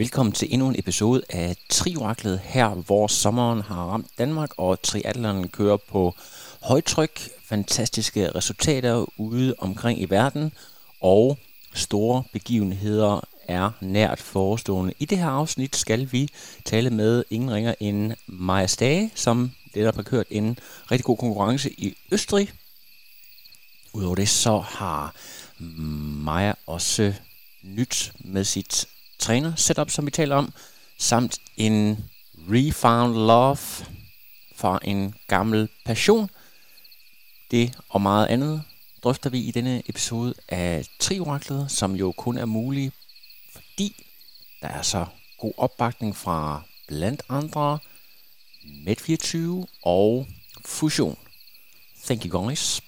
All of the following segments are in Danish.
Velkommen til endnu en episode af Trioraklet her, hvor sommeren har ramt Danmark, og triathleren kører på højtryk. Fantastiske resultater ude omkring i verden, og store begivenheder er nært forestående. I det her afsnit skal vi tale med ingen ringer end Maja Stage, som netop har kørt en rigtig god konkurrence i Østrig. Udover det så har Maja også nyt med sit træner setup, som vi taler om, samt en refound love for en gammel passion. Det og meget andet drøfter vi i denne episode af Trioraklet, som jo kun er mulig, fordi der er så god opbakning fra blandt andre Med24 og Fusion. Thank you guys.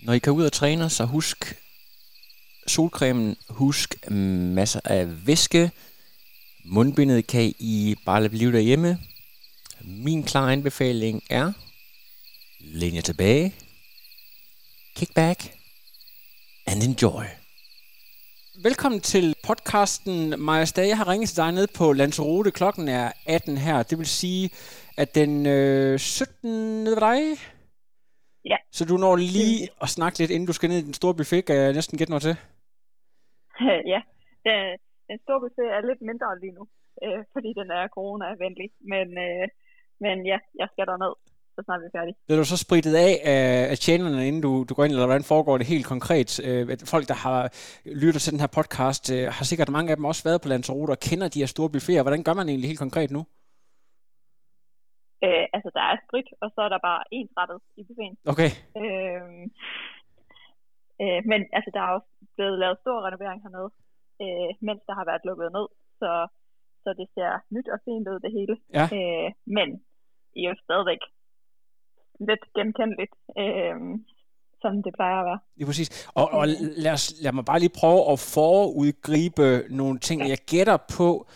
Når I kan ud og træne, så husk solcremen, husk masser af væske. Mundbindet kan I bare lade blive derhjemme. Min klare anbefaling er, læn jer tilbage, kick back and enjoy. Velkommen til podcasten Maja Stage. Jeg har ringet til dig nede på Lanzarote. Klokken er 18 her. Det vil sige, at den øh, 17. nede ved dig. Ja. Så du når lige at snakke lidt, inden du skal ned i den store buffet. Kan jeg næsten gætte noget til? ja, den, den store buffet er lidt mindre lige nu, øh, fordi den er corona-venlig. Men, øh, men ja, jeg skal derned, så snart vi er færdige. Bliver du så spritet af af, af tjenerne, inden du, du går ind, eller hvordan foregår det helt konkret? Øh, folk, der har lyttet til den her podcast, øh, har sikkert mange af dem også været på Lanzarote og kender de her store buffeter. Hvordan gør man egentlig helt konkret nu? Øh, altså, der er sprit, og så er der bare ensrettet i buffeten. Okay. Øh, øh, men altså, der er jo blevet lavet stor renovering hernede, øh, mens der har været lukket ned. Så, så det ser nyt og fint ud, det hele. Ja. Øh, men I er jo stadigvæk lidt genkendeligt, øh, som det plejer at være. Lige præcis. Og, og lad, os, lad mig bare lige prøve at forudgribe nogle ting. Jeg gætter på,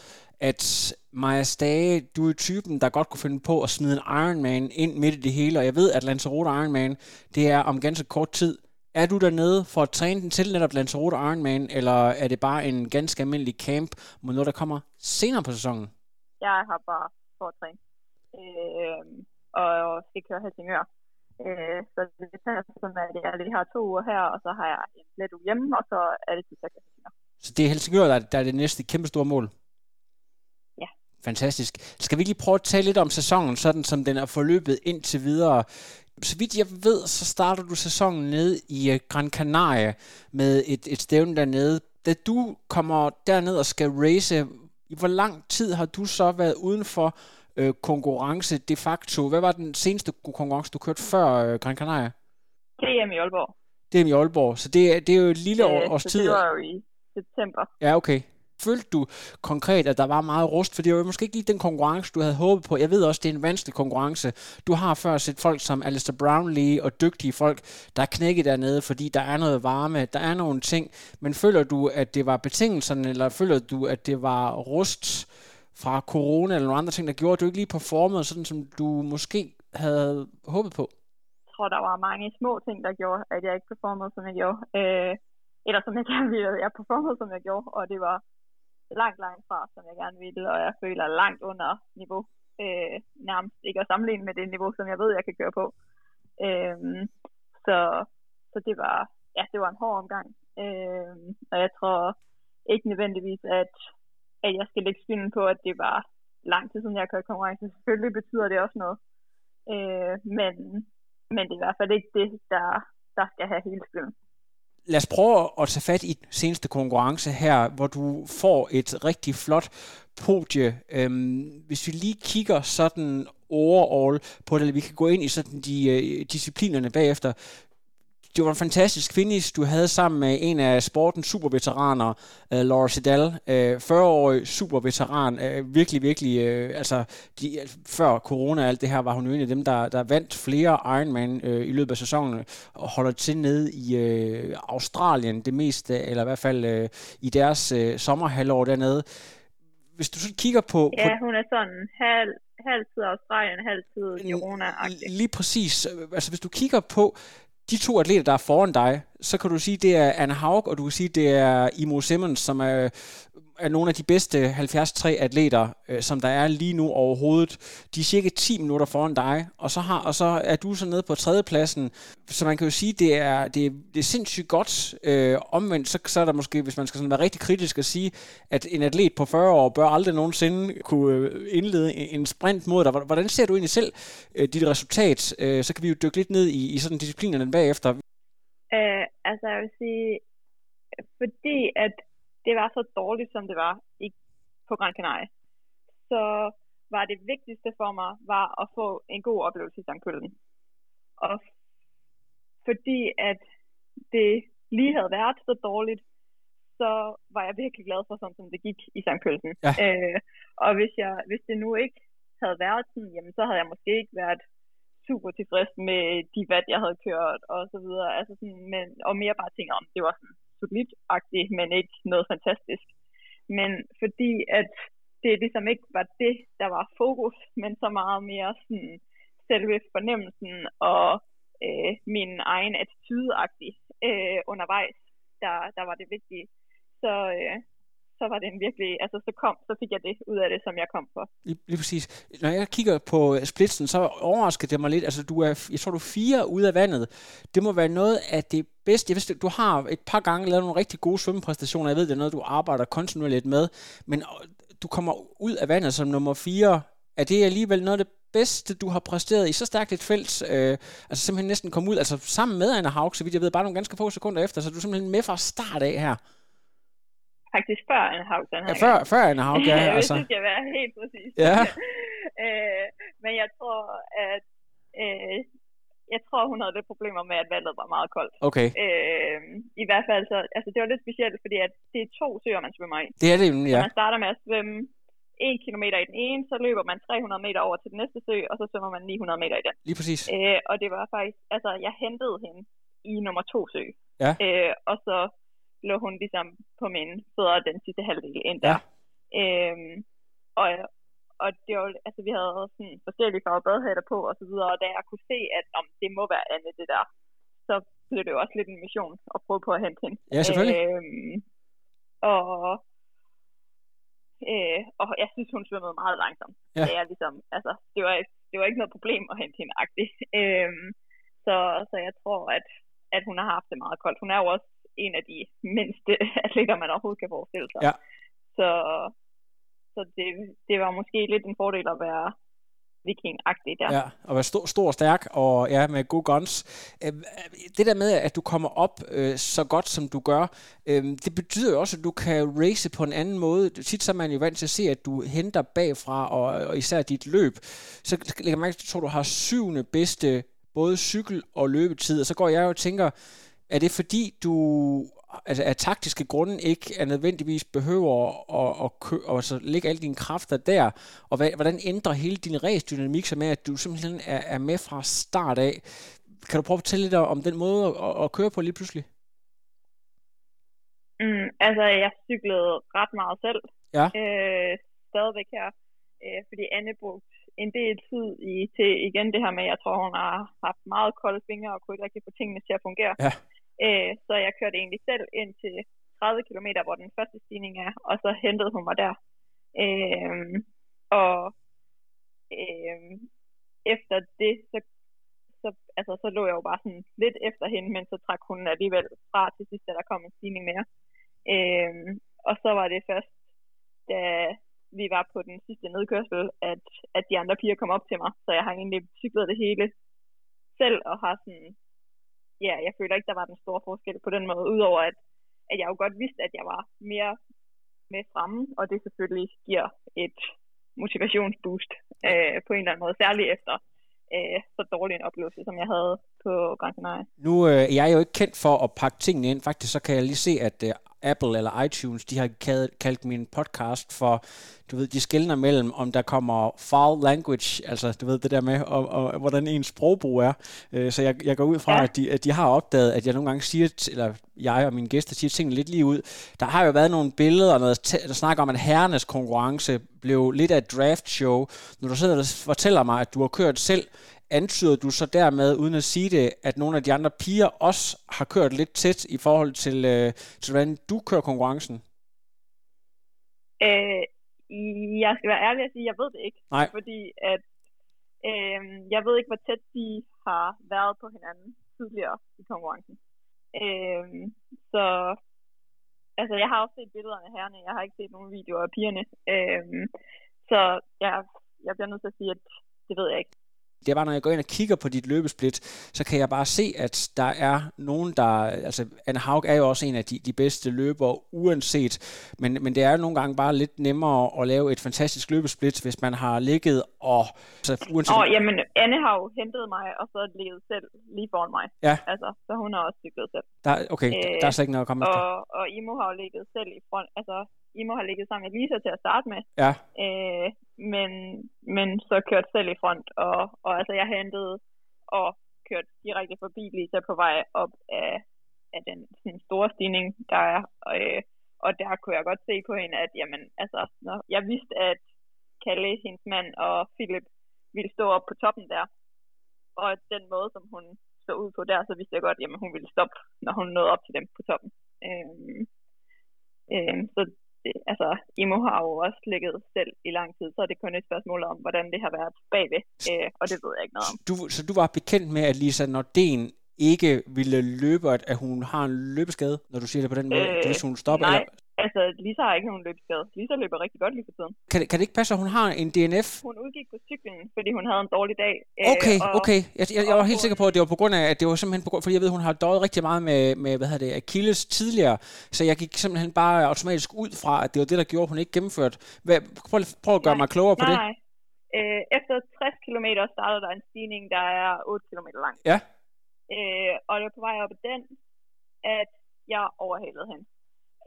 at Maja Stage, du er typen, der godt kunne finde på at smide en Ironman ind midt i det hele, og jeg ved, at Lanzarote Ironman, det er om ganske kort tid. Er du dernede for at træne den til netop Lanzarote Ironman, eller er det bare en ganske almindelig camp mod noget, der kommer senere på sæsonen? Jeg har bare for at træne. Øh, og skal køre Helsingør. Øh, så det er sådan, at jeg lige har to uger her, og så har jeg en lidt uge hjemme, og så er det til Helsingør. Så det er Helsingør, der, der er det næste kæmpe store mål? Ja. Fantastisk. Skal vi lige prøve at tale lidt om sæsonen, sådan som den er forløbet indtil videre? Så vidt jeg ved, så starter du sæsonen ned i øh, Gran Canaria med et, et stævne dernede. Da du kommer derned og skal race, i hvor lang tid har du så været uden for øh, konkurrence de facto? Hvad var den seneste konkurrence, du kørte før øh, Gran Canaria? DM i Aalborg. DM i Aalborg, så det, er- det er jo et lille øh, års tid. det var jo i september. Ja, okay. Følte du konkret, at der var meget rust? For det var jo måske ikke lige den konkurrence, du havde håbet på. Jeg ved også, det er en vanskelig konkurrence. Du har før set folk som Alistair Brownlee og dygtige folk, der er knækket dernede, fordi der er noget varme, der er nogle ting. Men føler du, at det var betingelserne, eller føler du, at det var rust fra corona eller nogle andre ting, der gjorde, at du ikke lige performede sådan, som du måske havde håbet på? Jeg tror, der var mange små ting, der gjorde, at jeg ikke performede, som jeg gjorde. Øh, eller som jeg gerne ville. Jeg performede, som jeg gjorde, og det var langt, langt fra, som jeg gerne ville, og jeg føler langt under niveau. Øh, nærmest ikke at sammenligne med det niveau, som jeg ved, jeg kan køre på. Øh, så, så det var, ja, det var en hård omgang. Øh, og jeg tror ikke nødvendigvis, at, at jeg skal lægge skylden på, at det var lang tid siden, jeg kørte kørt konkurrence. Selvfølgelig betyder det også noget. Øh, men, men det er i hvert fald ikke det, der, der skal have hele skylden lad os prøve at tage fat i den seneste konkurrence her, hvor du får et rigtig flot podie. Øhm, hvis vi lige kigger sådan overall på det, eller vi kan gå ind i sådan de øh, disciplinerne bagefter det var en fantastisk finish, du havde sammen med en af sportens superveteraner, uh, Laura Sedal, uh, 40-årig superveteran, uh, virkelig, virkelig, uh, altså de, før corona og alt det her, var hun jo en af dem, der, der vandt flere Ironman uh, i løbet af sæsonen, og holder til nede i uh, Australien, det meste, eller i hvert fald uh, i deres uh, sommerhalvår dernede. Hvis du så kigger på... Ja, på, hun er sådan halv, halv tid Australien, halv tid corona -agtig. Lige præcis. Altså hvis du kigger på de to atleter, der er foran dig, så kan du sige, det er Anne Haug, og du kan sige, det er Imo Simmons, som er er nogle af de bedste 73 atleter, øh, som der er lige nu overhovedet. De er cirka 10 minutter foran dig, og så, har, og så er du så nede på tredjepladsen. Så man kan jo sige, det er, det er, det er sindssygt godt. Øh, omvendt, så, så er der måske, hvis man skal sådan være rigtig kritisk og sige, at en atlet på 40 år bør aldrig nogensinde kunne øh, indlede en sprint mod dig. Hvordan ser du egentlig selv øh, dit resultat? Øh, så kan vi jo dykke lidt ned i, i sådan disciplinerne bagefter. Øh, altså jeg vil sige, fordi at det var så dårligt, som det var i, på Gran Canaria, så var det vigtigste for mig, var at få en god oplevelse i St. Pølsen. Og fordi at det lige havde været så dårligt, så var jeg virkelig glad for sådan, som det gik i St. Pølsen. Ja. Øh, og hvis, jeg, hvis det nu ikke havde været sådan, jamen så havde jeg måske ikke været super tilfreds med de vat, jeg havde kørt og så videre. Altså sådan, men, og mere bare tænker om, det var sådan solidt men ikke noget fantastisk. Men fordi at det ligesom ikke var det, der var fokus, men så meget mere sådan selve fornemmelsen og øh, min egen attitude øh, undervejs, der, der var det vigtige. Så, øh, så var det en virkelig, altså så kom, så fik jeg det ud af det, som jeg kom for. Lige, lige præcis. Når jeg kigger på øh, splitsen, så overrasker det mig lidt, altså du er, jeg tror du er fire ud af vandet. Det må være noget af det bedste. Jeg vidste, du har et par gange lavet nogle rigtig gode svømmepræstationer, jeg ved, det er noget, du arbejder kontinuerligt med, men du kommer ud af vandet som nummer fire. Er det alligevel noget af det bedste, du har præsteret i så stærkt et felt, øh, altså simpelthen næsten kom ud, altså sammen med Anna Haug, så vidt jeg ved, bare nogle ganske få sekunder efter, så er du simpelthen med fra start af her faktisk før en havg. Den her ja, før, før en havg, ja. altså. Hvis det skal være helt præcis. Ja. øh, men jeg tror, at øh, jeg tror, hun havde lidt problemer med, at vandet var meget koldt. Okay. Øh, I hvert fald, så, altså det var lidt specielt, fordi at det er to søer, man svømmer i. Det er det, ja. Så man starter med at svømme 1 km i den ene, så løber man 300 meter over til den næste sø, og så svømmer man 900 meter i den. Lige præcis. Øh, og det var faktisk, altså jeg hentede hende i nummer to sø. Ja. Øh, og så lå hun ligesom på min fødder den sidste halvdel ind der. Ja. Øhm, og, og det var, altså, vi havde sådan forskellige farver badhætter på og så videre, og da jeg kunne se, at om det må være andet det der, så blev det jo også lidt en mission at prøve på at hente hende. Ja, selvfølgelig. Øhm, og, øh, og jeg synes, hun svømmede meget langsomt. Ja. Det, er ligesom, altså, det, var, det var ikke noget problem at hente hende agtigt. Øhm, så, så jeg tror, at, at hun har haft det meget koldt. Hun er jo også en af de mindste atleter, man overhovedet kan forestille sig. Ja. Så, så det, det var måske lidt en fordel at være viking-agtig der. Ja, og være stor, stor og stærk, og ja, med gode guns. Øh, det der med, at du kommer op øh, så godt, som du gør, øh, det betyder jo også, at du kan race på en anden måde. Tit så er man jo vant til at se, at du henter bagfra, og, og især dit løb. Så lægger man at du har syvende bedste både cykel- og løbetid, og så går jeg jo og tænker, er det fordi, du altså af taktiske grunde ikke er nødvendigvis behøver at, at, at, at altså lægge alle dine kræfter der, og hvad, hvordan ændrer hele din ræsdynamik sig med, at du simpelthen er, er med fra start af? Kan du prøve at fortælle lidt om den måde at, at køre på lige pludselig? Mm, altså, jeg cyklede ret meget selv. Ja. Øh, stadigvæk her. Øh, fordi Anne brugte en del tid i, til igen det her med, jeg tror, hun har haft meget kolde fingre og kunne ikke rigtig få tingene til at fungere. Ja. Øh, så jeg kørte egentlig selv ind til 30 km, hvor den første stigning er, og så hentede hun mig der. Øh, og øh, efter det, så, så, altså, så lå jeg jo bare sådan lidt efter hende, men så trak hun alligevel fra til sidst, da der kom en stigning mere. Øh, og så var det først, da vi var på den sidste nedkørsel, at, at de andre piger kom op til mig. Så jeg har egentlig cyklet det hele selv, og har sådan ja, jeg føler ikke, der var den store forskel på den måde, udover at, at jeg jo godt vidste, at jeg var mere med fremme, og det selvfølgelig giver et motivationsboost øh, på en eller anden måde, særligt efter øh, så dårlig en oplevelse, som jeg havde på Gran Canaria. Nu øh, jeg er jeg jo ikke kendt for at pakke tingene ind. Faktisk så kan jeg lige se, at øh, Apple eller iTunes, de har kaldt, min podcast for, du ved, de skældner mellem, om der kommer foul language, altså du ved det der med, og, og, og hvordan ens sprogbrug er. Øh, så jeg, jeg går ud fra, ja. at, de, at de har opdaget, at jeg nogle gange siger, eller jeg og mine gæster siger tingene lidt lige ud. Der har jo været nogle billeder, og noget, der snakker om, at herrenes konkurrence blev lidt af et draft show. Når du sidder og fortæller mig, at du har kørt selv antyder du så dermed, uden at sige det, at nogle af de andre piger også har kørt lidt tæt i forhold til, øh, til hvordan du kører konkurrencen? Øh, jeg skal være ærlig og sige, at jeg ved det ikke. Nej. Fordi at, øh, jeg ved ikke, hvor tæt de har været på hinanden tidligere i konkurrencen. Øh, så altså, jeg har også set billederne af herrene. Jeg har ikke set nogen videoer af pigerne. Øh, så jeg, jeg bliver nødt til at sige, at det ved jeg ikke det er bare, når jeg går ind og kigger på dit løbesplit, så kan jeg bare se, at der er nogen, der... Altså, Anne Haug er jo også en af de, de bedste løbere, uanset. Men, men det er nogle gange bare lidt nemmere at lave et fantastisk løbesplit, hvis man har ligget og... Så uanset... Oh, jamen, Anne har jo hentet mig, og så ligget selv lige foran mig. Ja. Altså, så hun har også cyklet selv. Der, okay, øh, der er slet ikke noget at komme og, efter. Og Imo har jo ligget selv i front. Altså, Imo har ligget sammen med Lisa til at starte med. Ja. Øh, men, men så kørt selv i front, og, og altså jeg hentede og kørt direkte forbi Lisa på vej op af, af den sådan, store stigning, der er. Øh, og der kunne jeg godt se på hende, at jamen, altså, når jeg vidste, at Kalle, hendes mand og Philip ville stå op på toppen der. Og den måde, som hun så ud på der, så vidste jeg godt, at hun ville stoppe, når hun nåede op til dem på toppen. Øh, øh, så altså, Imo har jo også ligget selv i lang tid, så er det kun et spørgsmål om, hvordan det har været bagved, øh, og det ved jeg ikke noget om. Du, så du var bekendt med, at Lisa Nordén ikke ville løbe, at hun har en løbeskade, når du siger det på den måde, øh, hvis hun stopper? Nej, eller? Altså Lisa har ikke nogen løbeskade. Lisa løber rigtig godt lige for tiden. Kan det, kan det ikke passe, at hun har en DNF? Hun udgik på cyklen, fordi hun havde en dårlig dag. Øh, okay, og, okay. Jeg, jeg, jeg var helt sikker på, at det var på grund af, at det var simpelthen på grund, fordi jeg ved, hun har døjet rigtig meget med, med hvad hedder det, Achilles tidligere, så jeg gik simpelthen bare automatisk ud fra, at det var det, der gjorde, at hun ikke gennemførte. Hvad, prøv, prøv at gøre nej, mig klogere på nej, det. Nej, øh, efter 60 km starter der en stigning, der er 8 km lang. Ja. Øh, og det var på vej op ad den, at jeg overhalede hende.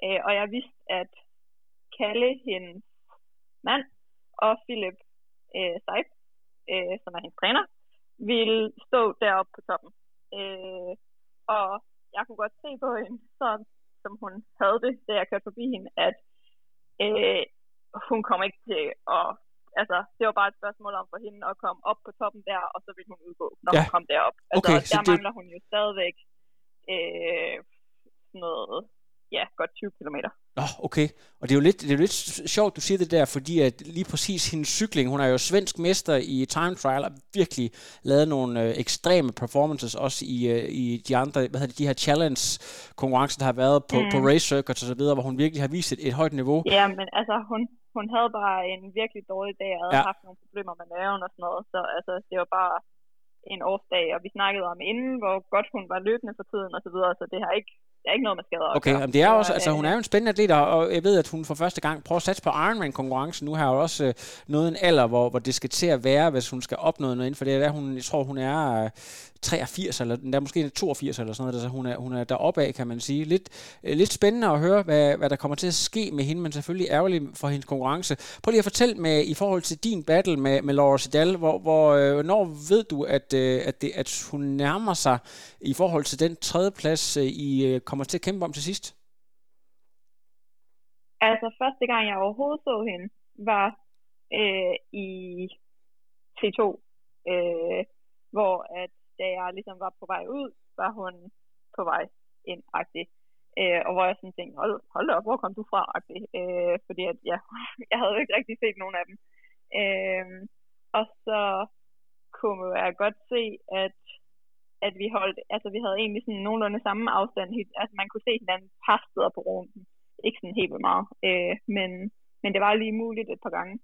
Øh, og jeg vidste, at Kalle, hendes mand, og Philip øh, Seip, øh, som er hendes træner, ville stå deroppe på toppen. Øh, og jeg kunne godt se på hende, så, som hun havde det, da jeg kørte forbi hende, at øh, hun kom ikke til at... Altså, det var bare et spørgsmål om for hende at komme op på toppen der, og så ville hun udgå, når ja. hun kom derop. Altså, okay, der det... mangler hun jo stadigvæk øh, sådan noget, ja, godt 20 kilometer. Nå, okay. Og det er, jo lidt, det er jo lidt sjovt, du siger det der, fordi at lige præcis hendes cykling, hun er jo svensk mester i time trial, og virkelig lavet nogle øh, ekstreme performances, også i, øh, i de andre, hvad hedder det, de her challenge-konkurrencer, der har været på, mm. på race circuits og så videre, hvor hun virkelig har vist et, et højt niveau. Ja, men altså, hun, hun havde bare en virkelig dårlig dag, og havde ja. haft nogle problemer med maven og sådan noget, så altså, det var bare en årsdag, og vi snakkede om inden, hvor godt hun var løbende for tiden og så videre, så det har ikke det er ikke noget med skader Okay, men det er også, altså hun er jo en spændende atlet, og jeg ved, at hun for første gang prøver at satse på Ironman-konkurrencen. Nu har hun også øh, nået en alder, hvor, hvor det skal til at være, hvis hun skal opnå noget inden for det. Er, hun, jeg tror, hun er øh, 83, eller der måske 82 eller sådan noget, så hun er, hun er deroppe af, kan man sige. Lidt, øh, lidt spændende at høre, hvad, hvad der kommer til at ske med hende, men selvfølgelig ærgerligt for hendes konkurrence. Prøv lige at fortælle med, i forhold til din battle med, med Laura Sedal, hvor, hvor, øh, når ved du, at, øh, at, det, at hun nærmer sig i forhold til den tredje plads, øh, I øh, kommer til at kæmpe om til sidst? Altså, første gang jeg overhovedet så hende, var øh, i T2, øh, hvor at da jeg ligesom var på vej ud, var hun på vej ind-agtig. Øh, og hvor jeg sådan tænkte, hold, hold op, hvor kom du fra? -agtig. Øh, fordi at, ja, jeg havde ikke rigtig set nogen af dem. Øh, og så kunne jeg godt se, at at vi holdt, altså vi havde egentlig sådan nogenlunde samme afstand, altså man kunne se hinanden par steder på runden, ikke sådan helt vildt meget, øh, men, men det var lige muligt et par gange,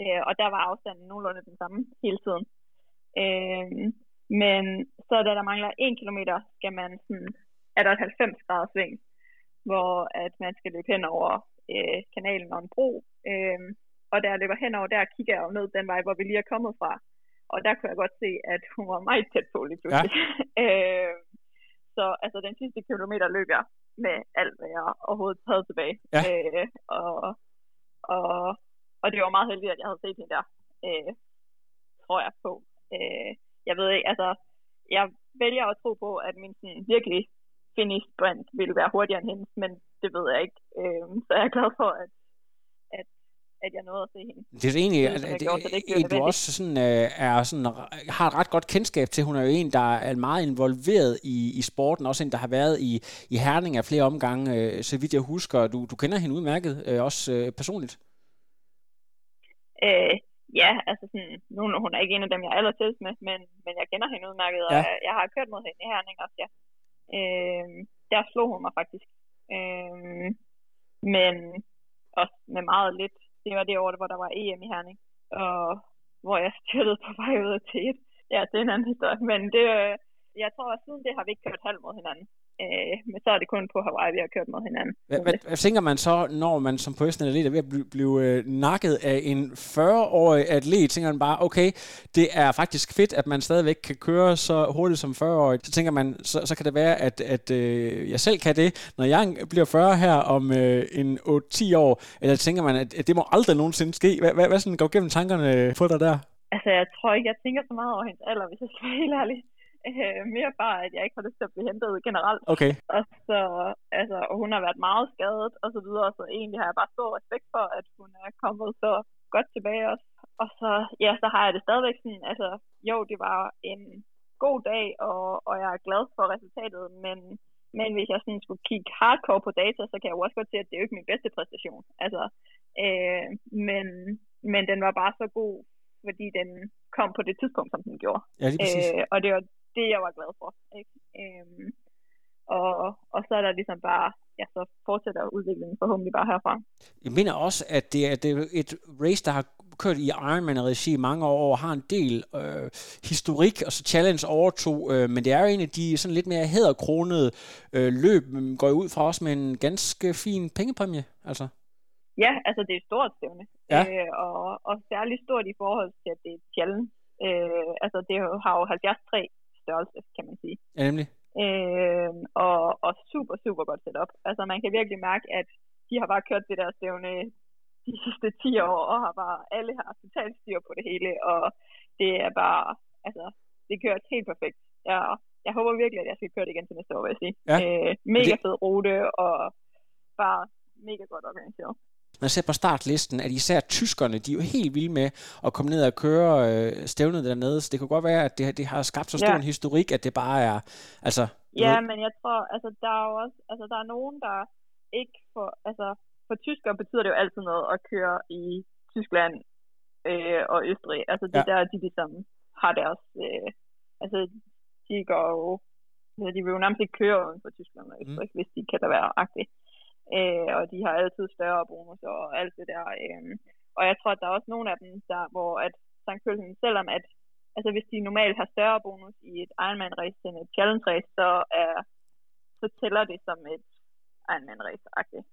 øh, og der var afstanden nogenlunde den samme hele tiden. Øh, men så da der mangler 1 kilometer, skal man sådan, er der et 90 grader sving, hvor at man skal løbe hen over øh, kanalen og en bro, øh, og der løber henover, der kigger jeg jo ned den vej, hvor vi lige er kommet fra, og der kunne jeg godt se, at hun var meget tæt på lige pludselig. Ja. øh, så altså den sidste kilometer løb jeg med alt, hvad jeg overhovedet havde tilbage. Ja. Øh, og, og, og det var meget heldigt, at jeg havde set hende der, øh, tror jeg på. Øh, jeg ved ikke, altså, jeg vælger at tro på, at min sådan, virkelig finish sprint ville være hurtigere end hendes, men det ved jeg ikke. Øh, så jeg er glad for, at, at at jeg nåede at se hende. Det er egentlig, det, det, gjort, det, det du også sådan, øh, er sådan, har et ret godt kendskab til. Hun er jo en, der er meget involveret i, i sporten, også en, der har været i, i Herning af flere omgange, øh, så vidt jeg husker. Du, du kender hende udmærket, øh, også øh, personligt. Øh, ja, altså sådan, nu hun er ikke en af dem, jeg er allertættest med, men, men jeg kender hende udmærket, og ja. jeg, jeg har kørt mod hende i Herning også, ja. Øh, der slog hun mig faktisk. Øh, men også med meget lidt det var det år, hvor der var EM i Herning, og hvor jeg styrtede på vej ud af tæt. Ja, det er en anden historie, men det, øh, jeg tror, at siden det har vi ikke kørt halv mod hinanden. Øh, men så er det kun på Hawaii, vi har kørt mod hinanden. Hvad, hvad, hvad tænker man så, når man som professionel atlet er ved at blive, blive øh, nakket af en 40-årig atlet? Tænker man bare, okay, det er faktisk fedt, at man stadigvæk kan køre så hurtigt som 40-årig. Så tænker man, så, så kan det være, at, at øh, jeg selv kan det, når jeg bliver 40 her om øh, en 8-10 år. Eller tænker man, at, at det må aldrig nogensinde ske? Hvad, hvad, hvad sådan går gennem tankerne på dig der? Altså, jeg tror ikke, jeg tænker så meget over hendes alder, hvis jeg skal være helt ærlig. Øh, mere bare, at jeg ikke har lyst til at blive hentet generelt. Okay. Og så, altså, og hun har været meget skadet og så videre, så egentlig har jeg bare stor respekt for, at hun er kommet så godt tilbage også. Og så, ja, så har jeg det stadigvæk sådan, altså, jo, det var en god dag, og, og jeg er glad for resultatet, men, men hvis jeg sådan skulle kigge hardcore på data, så kan jeg jo også godt se, at det er jo ikke min bedste præstation. Altså, øh, men, men den var bare så god, fordi den kom på det tidspunkt, som den gjorde. Ja, lige præcis. Øh, og det var det, jeg var glad for. Ikke? Øhm, og, og så er der ligesom bare, ja, så fortsætter udviklingen forhåbentlig bare herfra. Jeg mener også, at det er, det er et race, der har kørt i Ironman-regi i mange år, og har en del øh, historik, og så Challenge overtog, øh, men det er jo en af de sådan lidt mere hæderkronede øh, løb, går ud fra os med en ganske fin pengepræmie, altså. Ja, altså det er et stort stævne, ja. øh, og, og særligt stort i forhold til, at det er challenge. Øh, altså det har jo 73 størrelse, kan man sige. Ja, nemlig. Øh, og, og super, super godt setup. Altså man kan virkelig mærke, at de har bare kørt det der stævne de sidste 10 år, og har bare, alle har totalt styr på det hele, og det er bare, altså, det kører helt perfekt. Jeg, jeg håber virkelig, at jeg skal køre det igen til næste år, vil jeg sige. Ja. Øh, mega det... fed rute, og bare mega godt organiseret man ser på startlisten, at især tyskerne, de er jo helt vilde med at komme ned og køre øh, stævnet dernede, så det kan godt være, at det, det har skabt så stor ja. en historik, at det bare er, altså... Ja, men jeg tror, altså der er jo også, altså der er nogen, der ikke for, altså for tyskere betyder det jo altid noget at køre i Tyskland øh, og Østrig. Altså det ja. der, de ligesom har deres, øh, altså de går jo, altså, de vil jo nærmest ikke køre uden for Tyskland og Østrig, mm. hvis de kan da være agtigt øh, og de har altid større bonus og alt det der. Øh. Og jeg tror, at der er også nogle af dem, der, hvor at St. Kølsen, selvom at, altså hvis de normalt har større bonus i et Ironman-race end et Challenge-race, så, er, så tæller det som et Ironman-race-agtigt,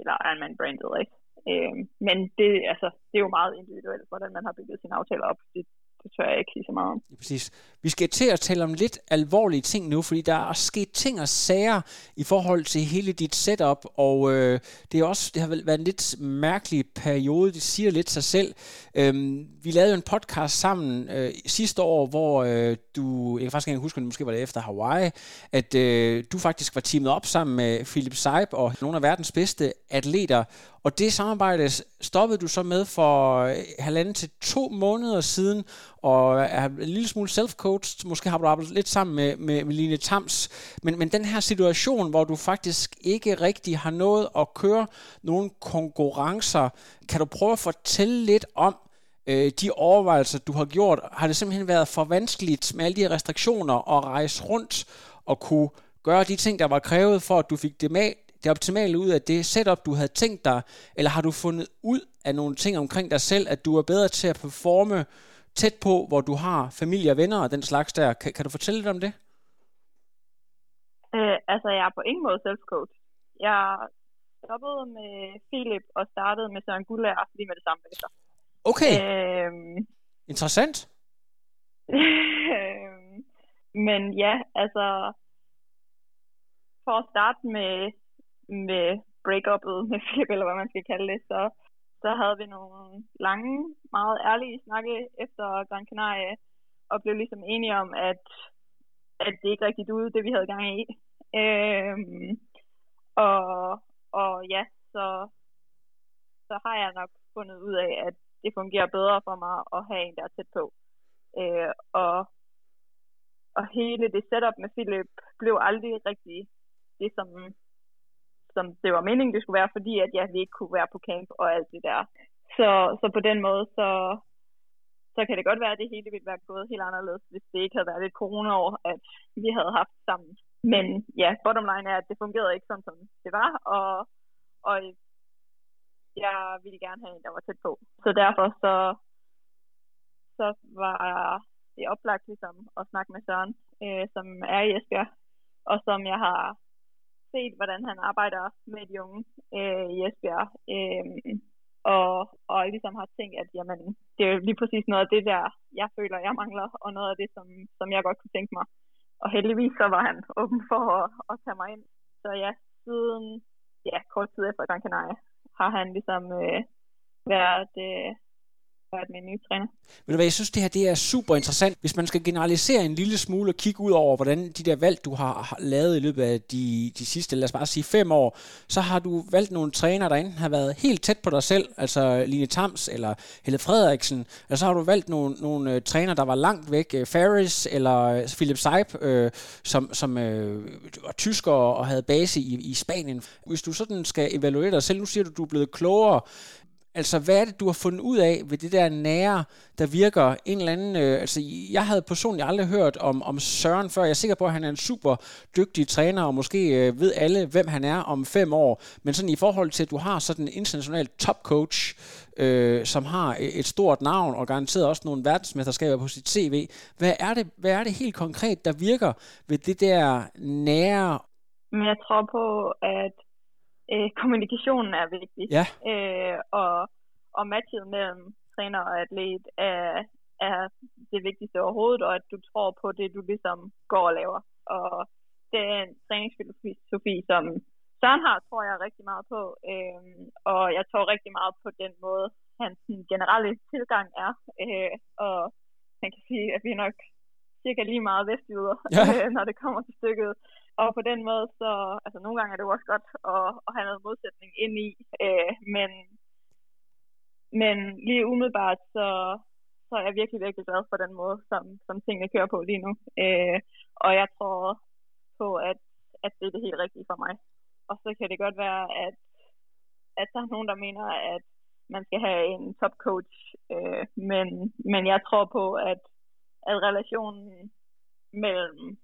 eller Ironman-branded race. Øh, men det, altså, det er jo meget individuelt, hvordan man har bygget sine aftaler op. Det, det tør jeg ikke sige så meget om. Præcis. Vi skal til at tale om lidt alvorlige ting nu, fordi der er sket ting og sager i forhold til hele dit setup, og øh, det, er også, det har været en lidt mærkelig periode, det siger lidt sig selv. Øhm, vi lavede jo en podcast sammen øh, sidste år, hvor øh, du, jeg kan faktisk ikke huske, at måske var det efter Hawaii, at øh, du faktisk var teamet op sammen med Philip Seib og nogle af verdens bedste atleter, og det samarbejde stoppede du så med for øh, halvanden til to måneder siden, og er en lille smule self-coached. Måske har du arbejdet lidt sammen med, med, med Line Tams. Men, men den her situation, hvor du faktisk ikke rigtig har nået at køre nogle konkurrencer, kan du prøve at fortælle lidt om, øh, de overvejelser, du har gjort, har det simpelthen været for vanskeligt med alle de restriktioner at rejse rundt og kunne gøre de ting, der var krævet for, at du fik det, med, det optimale ud af det setup, du havde tænkt dig, eller har du fundet ud af nogle ting omkring dig selv, at du er bedre til at performe tæt på, hvor du har familie og venner og den slags der. Kan, kan du fortælle lidt om det? Øh, altså, jeg er på ingen måde self-coach. Jeg stoppede med Philip og startede med Søren Gullager lige med det samme efter. Okay. Øhm, Interessant. Men ja, altså for at starte med, med break-up'et med Philip, eller hvad man skal kalde det, så, så havde vi nogle lange, meget ærlige snakke efter Gran Canaria, og blev ligesom enige om, at, at det ikke rigtig duede, det vi havde gang i. Øhm, og, og ja, så, så har jeg nok fundet ud af, at det fungerer bedre for mig at have en, der er tæt på. Øh, og, og hele det setup med Philip blev aldrig rigtig det, som, som det var meningen, det skulle være, fordi at ja, ikke kunne være på camp og alt det der. Så, så på den måde, så, så kan det godt være, at det hele ville være gået helt anderledes, hvis det ikke havde været et corona-år, at vi havde haft sammen. Men ja, bottom line er, at det fungerede ikke sådan, som det var, og, og jeg ville gerne have en, der var tæt på. Så derfor så, så var det oplagt ligesom at snakke med Søren, øh, som er i Esbjerg, og som jeg har set, hvordan han arbejder med de unge øh, i Esbjerg. Øh, og, og ligesom har tænkt, at jamen, det er lige præcis noget af det der, jeg føler, jeg mangler, og noget af det, som, som jeg godt kunne tænke mig. Og heldigvis så var han åben for at, at tage mig ind. Så ja, siden ja, kort tid efter Gran Canaria, har han ligesom øh, været, øh, været min nye træner. Ved du hvad, jeg synes, det her det er super interessant. Hvis man skal generalisere en lille smule og kigge ud over, hvordan de der valg, du har lavet i løbet af de, de sidste, lad os bare sige fem år, så har du valgt nogle træner, der enten har været helt tæt på dig selv, altså Line Tams eller Helle Frederiksen, eller så har du valgt nogle, nogle øh, uh, træner, der var langt væk, øh, uh, Ferris eller øh, Philip Seip, uh, som, som uh, var tysker og havde base i, i Spanien. Hvis du sådan skal evaluere dig selv, nu siger du, du er blevet klogere, Altså, hvad er det, du har fundet ud af ved det der nære, der virker en eller anden... Øh, altså, jeg havde personligt aldrig hørt om, om Søren før. Jeg er sikker på, at han er en super dygtig træner, og måske øh, ved alle, hvem han er om fem år. Men sådan i forhold til, at du har sådan en international topcoach, øh, som har et stort navn, og garanteret også nogle verdensmesterskaber på sit CV. Hvad er det, hvad er det helt konkret, der virker ved det der nære? Men jeg tror på, at øh, kommunikationen er vigtig. Ja. Øh, og, og matchet mellem træner og atlet er, er det vigtigste overhovedet, og at du tror på det, du ligesom går og laver. Og den træningsfilosofi, som Søren har, tror jeg rigtig meget på. Øh, og jeg tror rigtig meget på den måde, hans generelle tilgang er. Øh, og man kan sige, at vi er nok cirka lige meget vestjyder, ja. når det kommer til stykket. Og på den måde, så, altså nogle gange er det jo også godt at, at have noget modsætning ind i, øh, men, men lige umiddelbart, så, så er jeg virkelig, virkelig glad for den måde, som, som tingene kører på lige nu. Øh, og jeg tror på, at, at det er det helt rigtige for mig. Og så kan det godt være, at, at der er nogen, der mener, at man skal have en topcoach. øh, men, men jeg tror på, at, at relationen mellem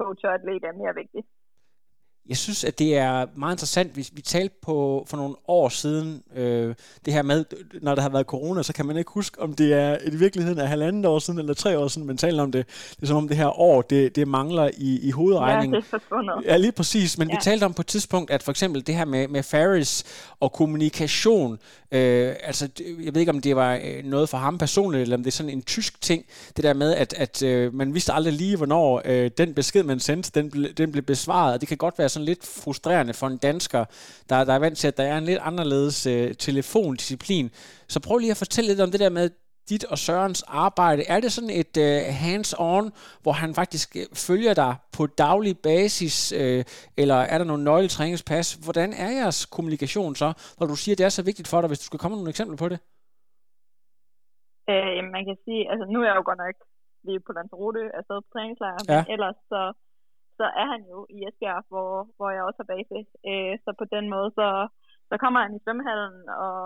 coach og atlet er mere vigtigt. Jeg synes, at det er meget interessant. Vi, vi talte på for nogle år siden, øh, det her med, når der har været corona, så kan man ikke huske, om det er i virkeligheden er halvandet år siden eller tre år siden, man taler om det. Det er som om det her år, det, det mangler i, i hovedregningen. Ja, det er forsvundet. Ja, lige præcis. Men ja. vi talte om på et tidspunkt, at for eksempel det her med, med Ferris og kommunikation, øh, altså jeg ved ikke, om det var øh, noget for ham personligt, eller om det er sådan en tysk ting, det der med, at, at øh, man vidste aldrig lige, hvornår øh, den besked, man sendte, den, ble, den blev besvaret. Og det kan godt være sådan lidt frustrerende for en dansker, der, der er vant til, at der er en lidt anderledes øh, telefondisciplin. Så prøv lige at fortælle lidt om det der med dit og Sørens arbejde. Er det sådan et øh, hands-on, hvor han faktisk øh, følger dig på daglig basis, øh, eller er der nogle nøgletræningspas? Hvordan er jeres kommunikation så, når du siger, at det er så vigtigt for dig, hvis du skal komme med nogle eksempler på det? Øh, man kan sige, altså nu er jeg jo godt nok lige på Lanzarote, altså på træningslejr, ja. men ellers så så er han jo i Esbjerg, hvor, hvor jeg også har base. Øh, så på den måde, så, så kommer han i svømmehallen, og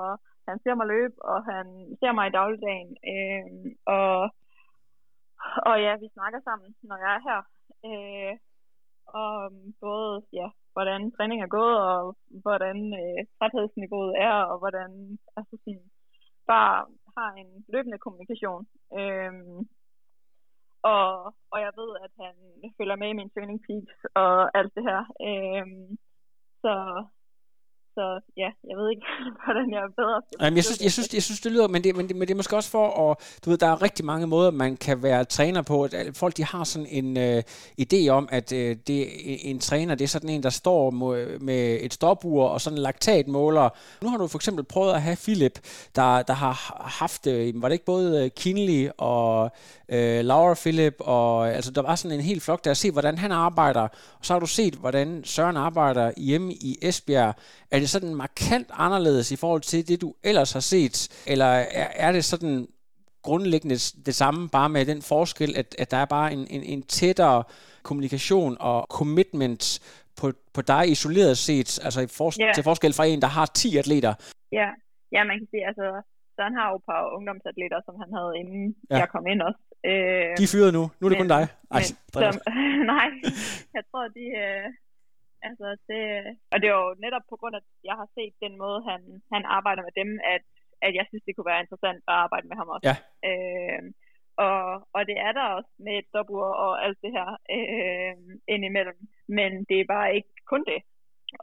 han ser mig løbe, og han ser mig i dagligdagen. Øh, og, og ja, vi snakker sammen, når jeg er her. Øh, og øhm, både, ja, hvordan træning er gået, og hvordan øh, træthedsniveauet er, og hvordan altså sådan, bare har en løbende kommunikation. Øh, og, og jeg ved, at han følger med i min training peaks og alt det her. Øh, så, så ja, jeg ved ikke, hvordan jeg er bedre. Jamen, jeg, synes, jeg, synes, jeg synes, det lyder, men det, men, det, men det er måske også for, at du ved, der er rigtig mange måder, man kan være træner på. At folk, de har sådan en øh, idé om, at øh, det, en træner, det er sådan en, der står med et stopur og sådan en laktatmåler. Nu har du for eksempel prøvet at have Philip, der, der har haft, øh, var det ikke både Kinley og øh, Laura Philip, og altså der var sådan en helt flok der at se, hvordan han arbejder, og så har du set, hvordan Søren arbejder hjemme i Esbjerg. Er det sådan markant anderledes i forhold til det, du ellers har set? Eller er, er det sådan grundlæggende det samme, bare med den forskel, at, at der er bare en, en, en tættere kommunikation og commitment på, på dig isoleret set, altså i for, yeah. til forskel fra en, der har 10 atleter? Ja, ja man kan sige, altså Søren har jo et par ungdomsatleter, som han havde inden ja. jeg kom ind også. Øh, de er fyret nu. Nu er det men, kun dig. Ej, men, som, nej, jeg tror, de, øh, Altså, det, og det er jo netop på grund af, at jeg har set den måde, han, han arbejder med dem, at, at jeg synes, det kunne være interessant at arbejde med ham også. Ja. Øh, og, og det er der også med et stopur og alt det her øh, indimellem. Men det er bare ikke kun det.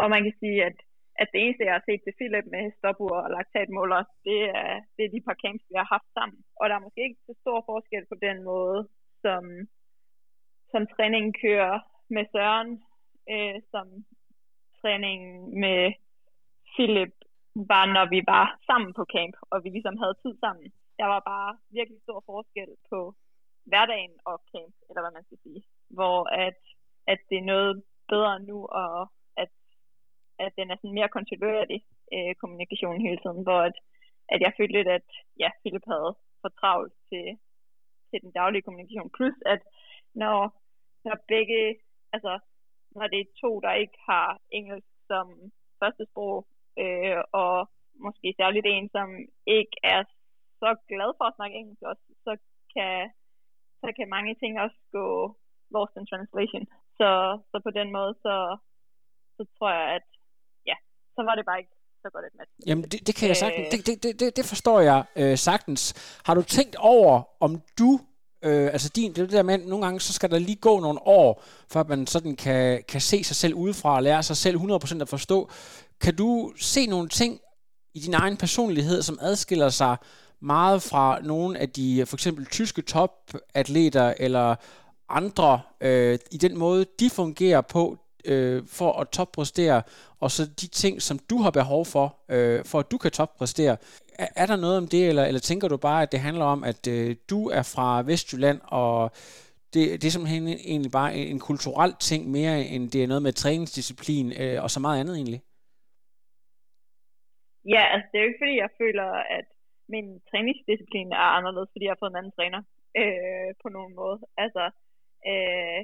Og man kan sige, at, at det eneste, jeg har set til Philip med stopur og laktatmåler, det er, det er de par camps, vi har haft sammen. Og der er måske ikke så stor forskel på den måde, som, som træningen kører med Søren, øh, som træningen med Philip var, når vi var sammen på camp, og vi ligesom havde tid sammen. Der var bare virkelig stor forskel på hverdagen og camp, eller hvad man skal sige. Hvor at, at det er noget bedre nu, og at, at den er sådan mere kontinuerlig øh, kommunikation hele tiden, hvor at, at jeg følte lidt, at ja, Philip havde for travlt til, til den daglige kommunikation. Plus at når, når begge, altså når det er to, der ikke har engelsk som første sprog, øh, og måske særligt en, som ikke er så glad for at snakke engelsk også, så kan, så kan mange ting også gå lost in translation. Så, så på den måde, så, så tror jeg, at ja, så var det bare ikke så godt et match. Jamen, det, det kan jeg sagtens, øh, det, det, det, det forstår jeg øh, sagtens. Har du tænkt over, om du Øh, altså din, det der med, at nogle gange så skal der lige gå nogle år, før man sådan kan, kan se sig selv udefra og lære sig selv 100% at forstå. Kan du se nogle ting i din egen personlighed, som adskiller sig meget fra nogle af de for eksempel tyske topatleter eller andre øh, i den måde, de fungerer på øh, for at toppræstere, og så de ting, som du har behov for, øh, for at du kan toppræstere. Er, er der noget om det, eller, eller tænker du bare, at det handler om, at øh, du er fra Vestjylland, og det, det er simpelthen egentlig bare en, en kulturel ting mere, end det er noget med træningsdisciplin øh, og så meget andet egentlig? Ja, altså det er jo ikke fordi, jeg føler, at min træningsdisciplin er anderledes, fordi jeg har fået en anden træner øh, på nogen måde. Altså, øh,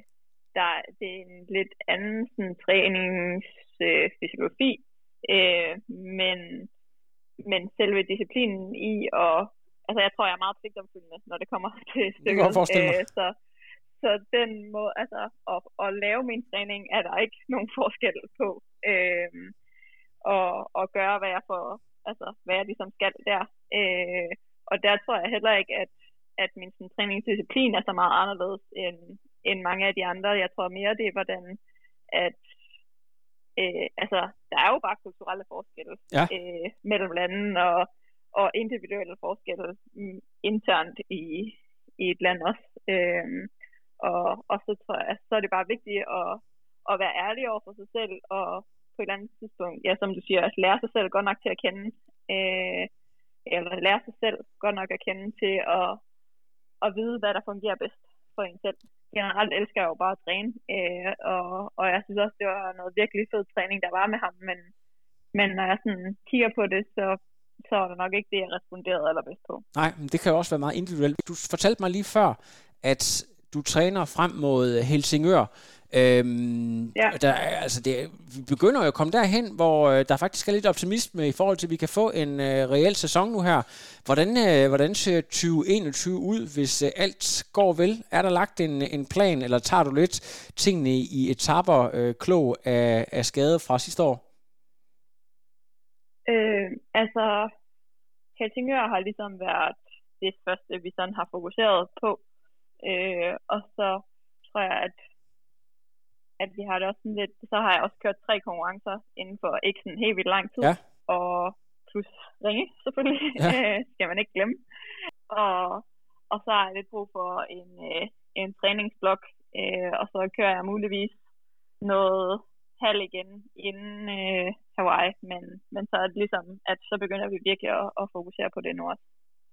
der, det er en lidt anden sådan, træningsfysiologi, øh, øh, men men selve disciplinen i og altså jeg tror, jeg er meget pligtomfyldende, når det kommer til stykket. Øh, så, så den måde, altså at, at lave min træning, er der ikke nogen forskel på. Øh, og, og gøre, hvad jeg får, altså hvad jeg ligesom skal der. Øh, og der tror jeg heller ikke, at, at min sådan, træningsdisciplin er så meget anderledes end, end mange af de andre. Jeg tror mere, det er, hvordan at øh, altså, der er jo bare kulturelle forskelle ja. øh, mellem landene og, og individuelle forskelle internt i, i et land også. Øh, og, og så tror jeg, så er det bare vigtigt at, at være ærlig over for sig selv og på et eller andet tidspunkt, ja, som du siger, at lære sig selv godt nok til at kende, øh, eller lære sig selv godt nok at kende til at, at vide, hvad der fungerer bedst for en selv generelt elsker jeg jo bare at træne, øh, og, og jeg synes også, det var noget virkelig fed træning, der var med ham, men, men når jeg sådan kigger på det, så, så er det nok ikke det, jeg responderede allerbedst på. Nej, men det kan jo også være meget individuelt. Du fortalte mig lige før, at du træner frem mod Helsingør. Øhm, ja. der, altså det, vi begynder jo at komme derhen, hvor øh, der faktisk er lidt optimisme i forhold til, at vi kan få en øh, reel sæson nu her. Hvordan, øh, hvordan ser 2021 ud, hvis øh, alt går vel? Er der lagt en, en plan, eller tager du lidt tingene i, etapper øh, klog af, af skade fra sidste år? Øh, altså, Helsingør har ligesom været det første, vi sådan har fokuseret på. Øh, og så tror jeg, at at vi har det også sådan lidt, så har jeg også kørt tre konkurrencer inden for ikke sådan helt vildt lang tid. Ja. Og plus ringe, selvfølgelig, Ja. ja. skal man ikke glemme. Og, og så har jeg lidt brug for en, øh, en træningsblok, øh, og så kører jeg muligvis noget halv igen inden øh, Hawaii, men, men så er det ligesom, at så begynder vi virkelig at, at fokusere på det nu også.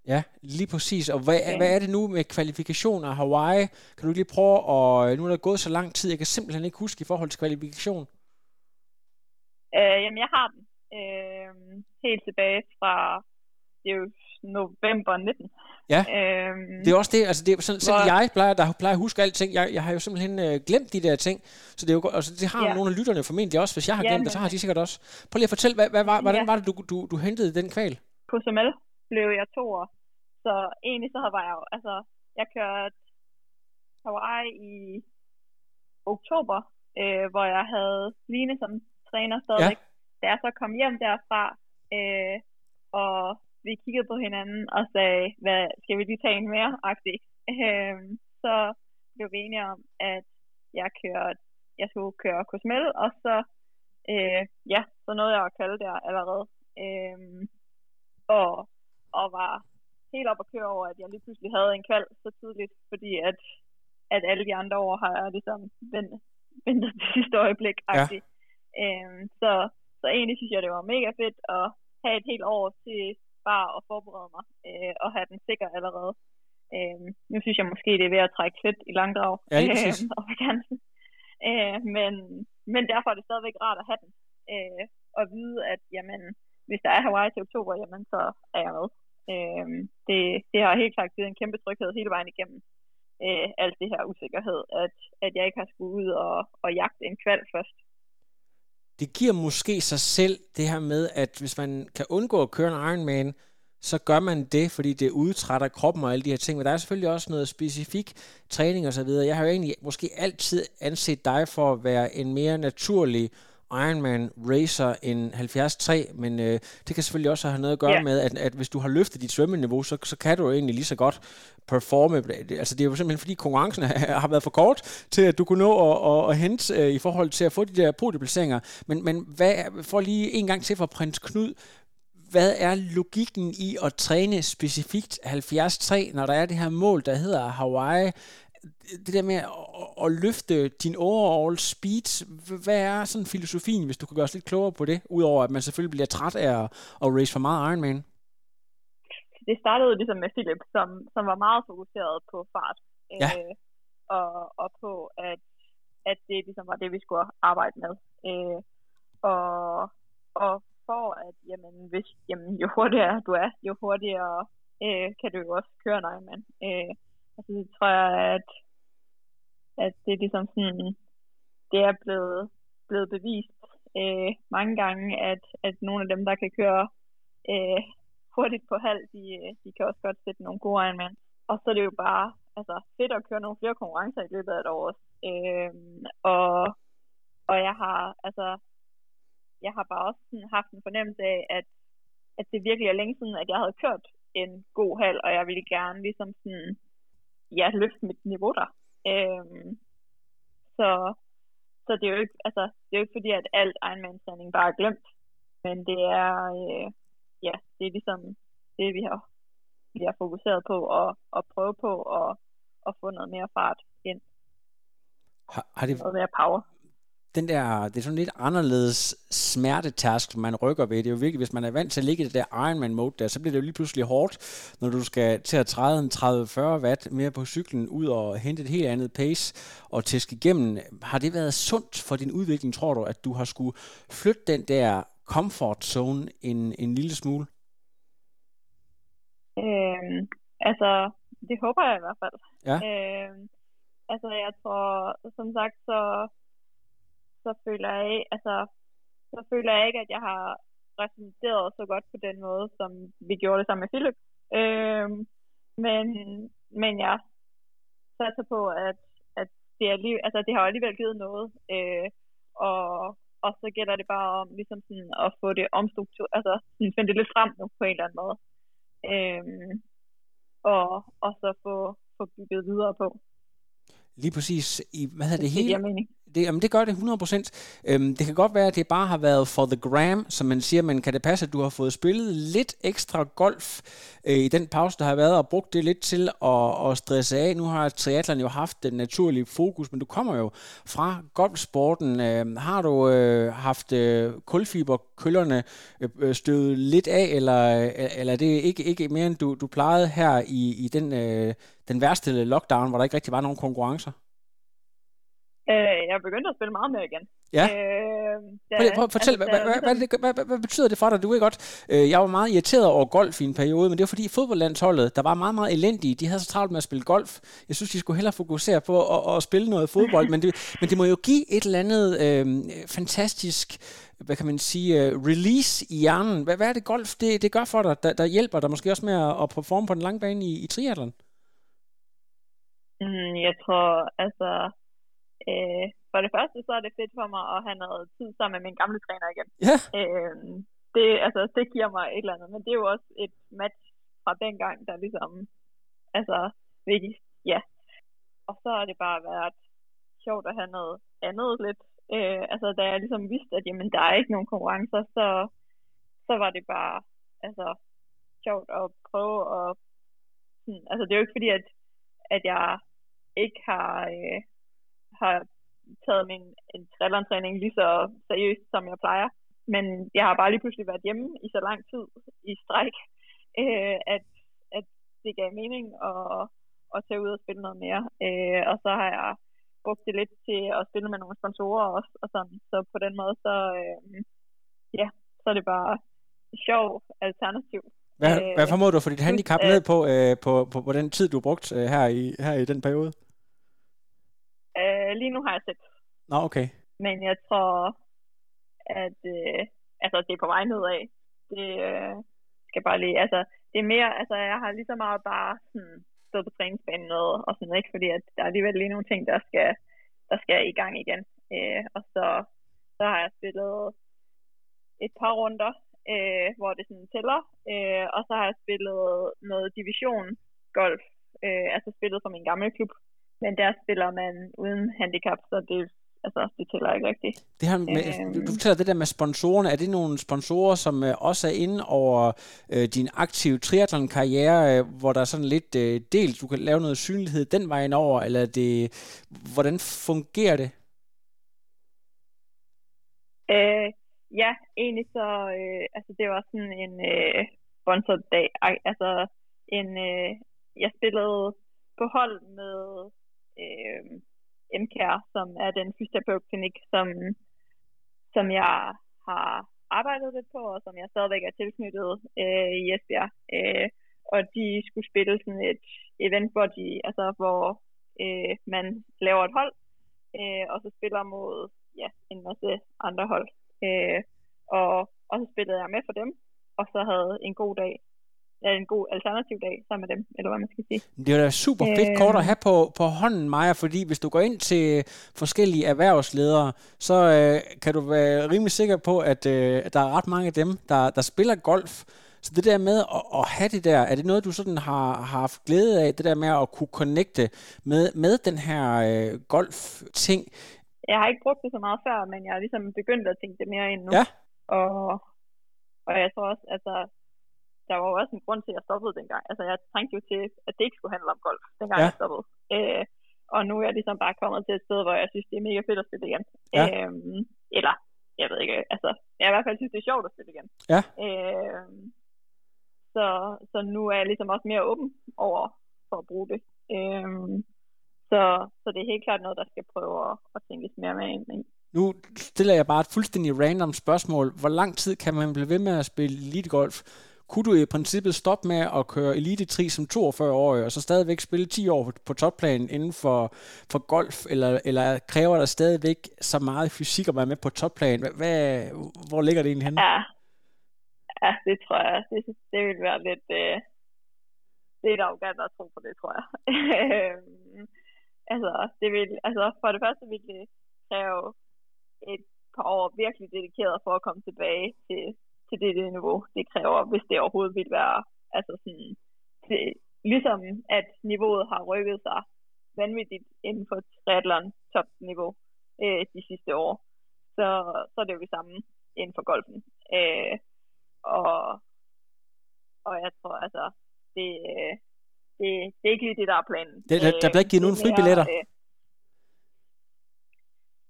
Ja, lige præcis. Og hvad, Ja. hvad er det nu med kvalifikationer af Hawaii? Kan du lige prøve at... Nu er der gået så lang tid, jeg kan simpelthen ikke huske i forhold til kvalifikation. Øh, jamen, jeg har den øh, helt tilbage fra det er jo november 19. Ja. Øh, Det er også det, altså det er sådan, selv Hvor- jeg plejer, der plejer at huske alting. Jeg, jeg har jo simpelthen øh, glemt de der ting. Så det er jo altså det har ja. Ja. nogle af lytterne formentlig også. Hvis jeg har Ja, glemt det, så har de sikkert også. Prøv lige at fortælle, hvad, hvad var, hvordan Ja. var det, du, du, du hentede den kval? på SML blev jeg to år. Så egentlig så var jeg jo, altså, jeg kørte Hawaii i oktober, øh, hvor jeg havde Line som træner stadigvæk. Ja. Da jeg så kom hjem derfra, øh, og vi kiggede på hinanden og sagde, hvad, skal vi lige tage en mere? -agtig. Øh, så blev vi enige om, at jeg kørte, jeg skulle køre Cosmel, og så, øh, ja, så nåede jeg at kalde der allerede. Øh, og, og var helt op at køre over, at jeg lige pludselig havde en kval så tidligt, fordi at, at alle de andre år har jeg ligesom ventet, ventet til sidste øjeblik. Ja. Øhm, så, så egentlig synes jeg, det var mega fedt at have et helt år til bare at forberede mig øh, og have den sikker allerede. Øhm, nu synes jeg måske, det er ved at trække lidt i langdrag Ja, øhm, og vakansen. Øh, men, men derfor er det stadigvæk rart at have den. Øh, og vide, at jamen, hvis der er Hawaii til oktober, jamen, så er jeg med. Øh, det, det har helt klart givet en kæmpe tryghed hele vejen igennem øh, alt det her usikkerhed, at, at jeg ikke har skulle ud og, og jagte en kval først. det giver måske sig selv det her med, at hvis man kan undgå at køre en Ironman, så gør man det, fordi det udtrætter kroppen og alle de her ting. Men der er selvfølgelig også noget specifik træning og så videre. Jeg har jo egentlig måske altid anset dig for at være en mere naturlig Ironman racer end 73, men øh, det kan selvfølgelig også have noget at gøre Ja. med, at, at hvis du har løftet dit svømmeniveau, så, så kan du jo egentlig lige så godt performe. Altså det er jo simpelthen fordi konkurrencen har været for kort til, at du kunne nå at, at, at hente øh, i forhold til at få de der podieplaceringer. Men, men hvad, for lige en gang til fra prins Knud, hvad er logikken i at træne specifikt 73, når der er det her mål, der hedder Hawaii? Det der med at, at løfte din overall speed, hvad er sådan filosofien, hvis du kan gøre os lidt klogere på det, udover at man selvfølgelig bliver træt af at, at race for meget Ironman? det startede ligesom med Philip, som, som var meget fokuseret på fart. Ja. Øh, og, og på, at, at det ligesom var det, vi skulle arbejde med. Øh, og, og for at, jamen, hvis, jamen, jo hurtigere du er, jo hurtigere øh, kan du jo også køre en Ironman. Øh, altså, det tror jeg, at, at det er ligesom sådan, det er blevet, blevet bevist øh, mange gange, at, at nogle af dem, der kan køre øh, hurtigt på halv, de, øh, de kan også godt sætte nogle gode Ironman. Og så er det jo bare altså, fedt at køre nogle flere konkurrencer i løbet af et år. også. Øhm, og, og jeg har altså jeg har bare også sådan haft en fornemmelse af, at, at det virkelig er længe siden, at jeg havde kørt en god halv, og jeg ville gerne ligesom sådan, ja, løfte mit niveau der. Øhm, så, så det er jo ikke, altså, det er jo ikke fordi, at alt Ironman-træning bare er glemt, men det er, øh, ja, det er ligesom det, vi har, vi har fokuseret på at, at prøve på at, at få noget mere fart ind, Har, har det, noget mere power. Den der, det er sådan lidt anderledes smertetærsk, man rykker ved. Det er jo virkelig, hvis man er vant til at ligge i det der Ironman-mode der, så bliver det jo lige pludselig hårdt, når du skal til at træde en 30-40 watt mere på cyklen ud og hente et helt andet pace og tæske igennem. Har det været sundt for din udvikling, tror du, at du har skulle flytte den der comfort zone en, en lille smule? Øhm, altså, det håber jeg i hvert fald. Ja. Øhm, altså, jeg tror, som sagt, så, så føler jeg ikke, altså, så føler jeg ikke, at jeg har repræsenteret så godt på den måde, som vi gjorde det sammen med Philip. Øhm, men, men jeg satser på, at, at det, er lige, altså, det har alligevel givet noget. Øh, og, og så gælder det bare om ligesom sådan, at få det omstruktureret, altså sådan, finde det lidt frem nu på en eller anden måde. Øhm, og, og så få, få bygget videre på. Lige præcis i, hvad hedder det, Det hele, mening. Det, jamen, det gør det 100%. Øhm, det kan godt være, at det bare har været for the gram, som man siger, men kan det passe, at du har fået spillet lidt ekstra golf øh, i den pause, der har været, og brugt det lidt til at, at stresse af? Nu har triatlerne jo haft den naturlige fokus, men du kommer jo fra golfsporten. Øh, har du øh, haft øh, kulfiberkøllerne øh, støvet lidt af, eller, øh, eller er det ikke, ikke mere, end du, du plejede her i, i den, øh, den værste lockdown, hvor der ikke rigtig var nogen konkurrencer? Øh, jeg er begyndt at spille meget mere igen. Ja. Øh, da, prøv, prøv, fortæl, altså, hvad, hvad, hvad, det, hvad, hvad, hvad betyder det for dig? Du er godt, øh, jeg var meget irriteret over golf i en periode, men det var fordi fodboldlandsholdet, der var meget, meget elendige. De havde så travlt med at spille golf. Jeg synes, de skulle hellere fokusere på at, at spille noget fodbold, men, det, men det må jo give et eller andet øh, fantastisk hvad kan man sige, uh, release i hjernen. Hvad, hvad er det golf, det, det gør for dig, der, der hjælper dig måske også med at, at performe på den lange bane i, i triathlon? Mm, jeg tror, altså, Øh, for det første, så er det fedt for mig at have noget tid sammen med min gamle træner igen. Ja. Øh, det, altså, det giver mig et eller andet, men det er jo også et match fra den gang, der ligesom, altså, vigtigt, ja. Og så har det bare været sjovt at have noget andet lidt. Øh, altså, da jeg ligesom vidste, at jamen, der er ikke nogen konkurrencer, så, så var det bare, altså, sjovt at prøve at, hmm, altså, det er jo ikke fordi, at, at jeg ikke har, øh, har taget min træning lige så seriøst, som jeg plejer. Men jeg har bare lige pludselig været hjemme i så lang tid i stræk, øh, at, at det gav mening at, at tage ud og spille noget mere. Øh, og så har jeg brugt det lidt til at spille med nogle sponsorer også. Og sådan. Så på den måde, så, øh, ja, så er det bare et sjov alternativ. Hvad, øh, hvad formåede du for dit handicap øh, ned på, øh, på, på, på den tid, du har brugt øh, her, i, her i den periode? Lige nu har jeg seks. Nå, okay. Men jeg tror, at øh, altså, det er på vej nedad. Det øh, skal bare lige, altså, det er mere, altså, jeg har lige så meget bare sådan, stået på træningsbanen noget, og sådan ikke, fordi at der er alligevel lige nogle ting, der skal, der skal i gang igen. Øh, og så, så har jeg spillet et par runder, øh, hvor det sådan tæller, øh, og så har jeg spillet noget division golf, øh, altså spillet for min gamle klub, men der spiller man uden handicap, så det, altså, det tæller ikke rigtigt. Det her med, øhm, du fortæller det der med sponsorerne. Er det nogle sponsorer, som øh, også er inde over øh, din aktive triathlon-karriere, øh, hvor der er sådan lidt øh, delt, du kan lave noget synlighed den vejen over, eller det, hvordan fungerer det? Øh, ja, egentlig så, øh, altså det var sådan en øh, sponsored dag, altså en, øh, jeg spillede på hold med øh, MKR, som er den fysioterapeutklinik, som, som jeg har arbejdet lidt på, og som jeg stadigvæk er tilknyttet øh, i Esbjerg. Øh, og de skulle spille sådan et event, hvor, de, altså, hvor øh, man laver et hold, øh, og så spiller mod ja, en masse andre hold. Øh, og, og så spillede jeg med for dem, og så havde en god dag en god alternativ dag sammen med dem, eller hvad man skal sige. Det er da super fedt øh, kort at have på, på hånden, Maja, fordi hvis du går ind til forskellige erhvervsledere, så øh, kan du være rimelig sikker på, at øh, der er ret mange af dem, der, der spiller golf. Så det der med at, at have det der, er det noget, du sådan har, har haft glæde af, det der med at kunne connecte med, med den her øh, golf-ting? Jeg har ikke brugt det så meget før, men jeg har ligesom begyndt at tænke det mere ind nu. Ja. Og, og jeg tror også, altså, der var jo også en grund til, at jeg stoppede dengang. Altså, jeg tænkte jo til, at det ikke skulle handle om golf, dengang ja. jeg stoppede. Øh, og nu er jeg ligesom bare kommet til et sted, hvor jeg synes, det er mega fedt at spille igen. Ja. Øhm, eller, jeg ved ikke, altså, jeg i hvert fald synes, det er sjovt at spille igen. Ja. Øhm, så, så nu er jeg ligesom også mere åben over for at bruge det. Øhm, så, så det er helt klart noget, der skal prøve at, at tænkes mere med ind i. Nu stiller jeg bare et fuldstændig random spørgsmål. Hvor lang tid kan man blive ved med at spille elite golf, kunne du i princippet stoppe med at køre Elite 3 som 42-årig, og så stadigvæk spille 10 år på topplanen inden for, for golf, eller, eller kræver der stadigvæk så meget fysik at være med på topplan? Hvad, hvor ligger det egentlig henne? Ja, ja det tror jeg. Det, det vil være lidt... Øh, det er arrogant at tro på det, tror jeg. altså, det vil, altså, for det første vil det kræve et par år virkelig dedikeret for at komme tilbage til, til det, det niveau, det kræver, hvis det overhovedet vil være, altså sådan, det, ligesom at niveauet har rykket sig vanvittigt inden for triathlon topniveau, øh, de sidste år. Så, så er det jo det samme inden for golfen. Øh, og, og jeg tror altså, det, det, det er ikke lige det, der er planen. Det, der, der bliver ikke givet nogen fribilletter? Øh,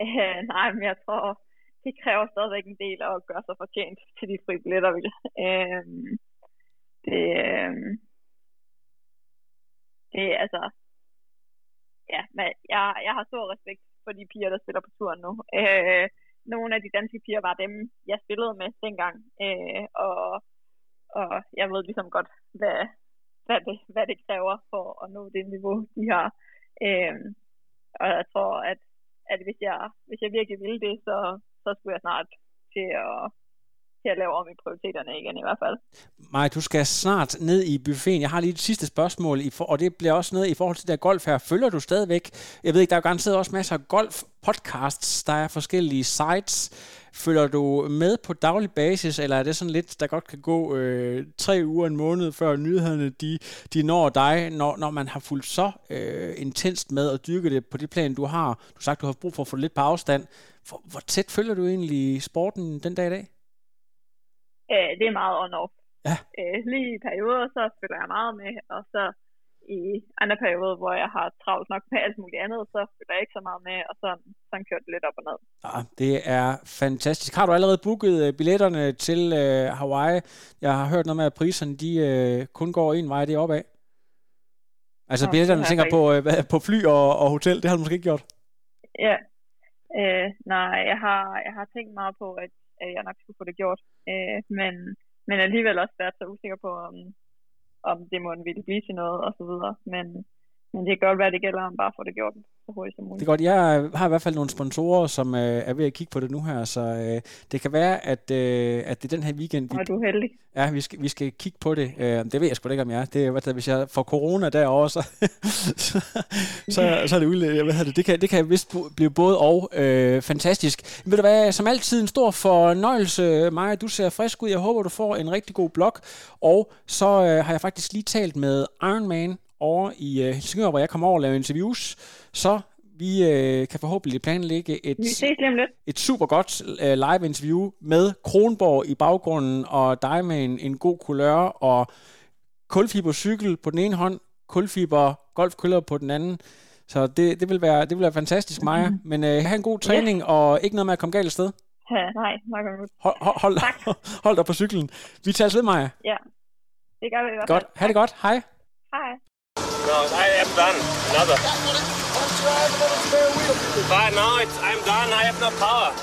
øh, nej, men jeg tror, det kræver stadigvæk en del at gøre sig fortjent til de fri billetter, vil. Øh, det, øh, det er altså, ja, men jeg, jeg har stor respekt for de piger, der spiller på turen nu. Øh, nogle af de danske piger var dem, jeg spillede med dengang, øh, og, og jeg ved ligesom godt, hvad, hvad, det, hvad det kræver for at nå det niveau, de har. Øh, og jeg tror, at, at hvis, jeg, hvis jeg virkelig ville det, så, så skulle jeg snart til at, til at lave om i prioriteterne igen i hvert fald. Maja, du skal snart ned i buffeten. Jeg har lige et sidste spørgsmål, i for, og det bliver også ned i forhold til der golf her. Følger du stadigvæk? Jeg ved ikke, der er jo garanteret også masser af golf-podcasts. Der er forskellige sites. Følger du med på daglig basis, eller er det sådan lidt, der godt kan gå øh, tre uger, en måned, før nyhederne de, de når dig, når, når man har fulgt så øh, intenst med at dyrke det på det plan, du har? Du har sagt, du har brug for at få lidt på afstand. Hvor, hvor tæt følger du egentlig sporten den dag i dag? Øh, det er meget on-off. Ja. Øh, lige i perioder, så spiller jeg meget med, og så i andre perioder, hvor jeg har travlt nok med alt muligt andet, så spiller jeg ikke så meget med, og sådan, sådan kører det lidt op og ned. Ja, det er fantastisk. Har du allerede booket øh, billetterne til øh, Hawaii? Jeg har hørt noget med, at priserne de, øh, kun går en vej, det er opad. Altså billetterne tænker på, øh, på fly og, og hotel, det har du måske ikke gjort? Ja, øh, nej, jeg har, jeg har tænkt meget på, at at jeg nok skulle få det gjort. Øh, men, men alligevel også været så usikker på, om, om det måtte ville blive til noget og så videre. Men, men det kan godt være, at det gælder om bare at få det gjort så hurtigt som muligt. Det er godt. Jeg har i hvert fald nogle sponsorer, som øh, er ved at kigge på det nu her, så øh, det kan være, at, øh, at det er den her weekend... Vi, er du heldig. Ja, vi skal, vi skal kigge på det. Øh, det ved jeg sgu ikke, om jeg er. Det er, hvad, hvis jeg får corona derovre, så, så, så, så er det ude. Hvad det? Det kan, det kan vist blive både og øh, fantastisk. Ved du hvad, som altid en stor fornøjelse, Maja. Du ser frisk ud. Jeg håber, du får en rigtig god blog. Og så øh, har jeg faktisk lige talt med Ironman over i øh, Helsingør, hvor jeg kommer over og laver interviews, så vi øh, kan forhåbentlig planlægge et, et super godt øh, live interview med Kronborg i baggrunden, og dig med en, en god kulør, og kulfibercykel på den ene hånd, kulfiber golfkøller på den anden. Så det, det, vil, være, det vil være fantastisk, Maja. Mm-hmm. Men øh, have en god træning, ja. og ikke noget med at komme galt afsted. Ja, nej, nok hold, hold, hold, hold dig på cyklen. Vi tager ved, Maja. Ja, det gør vi i hvert fald. Godt, ha' det godt. Hej. Hej. No, I am done. Another. But no, it's, I'm done. I have no power.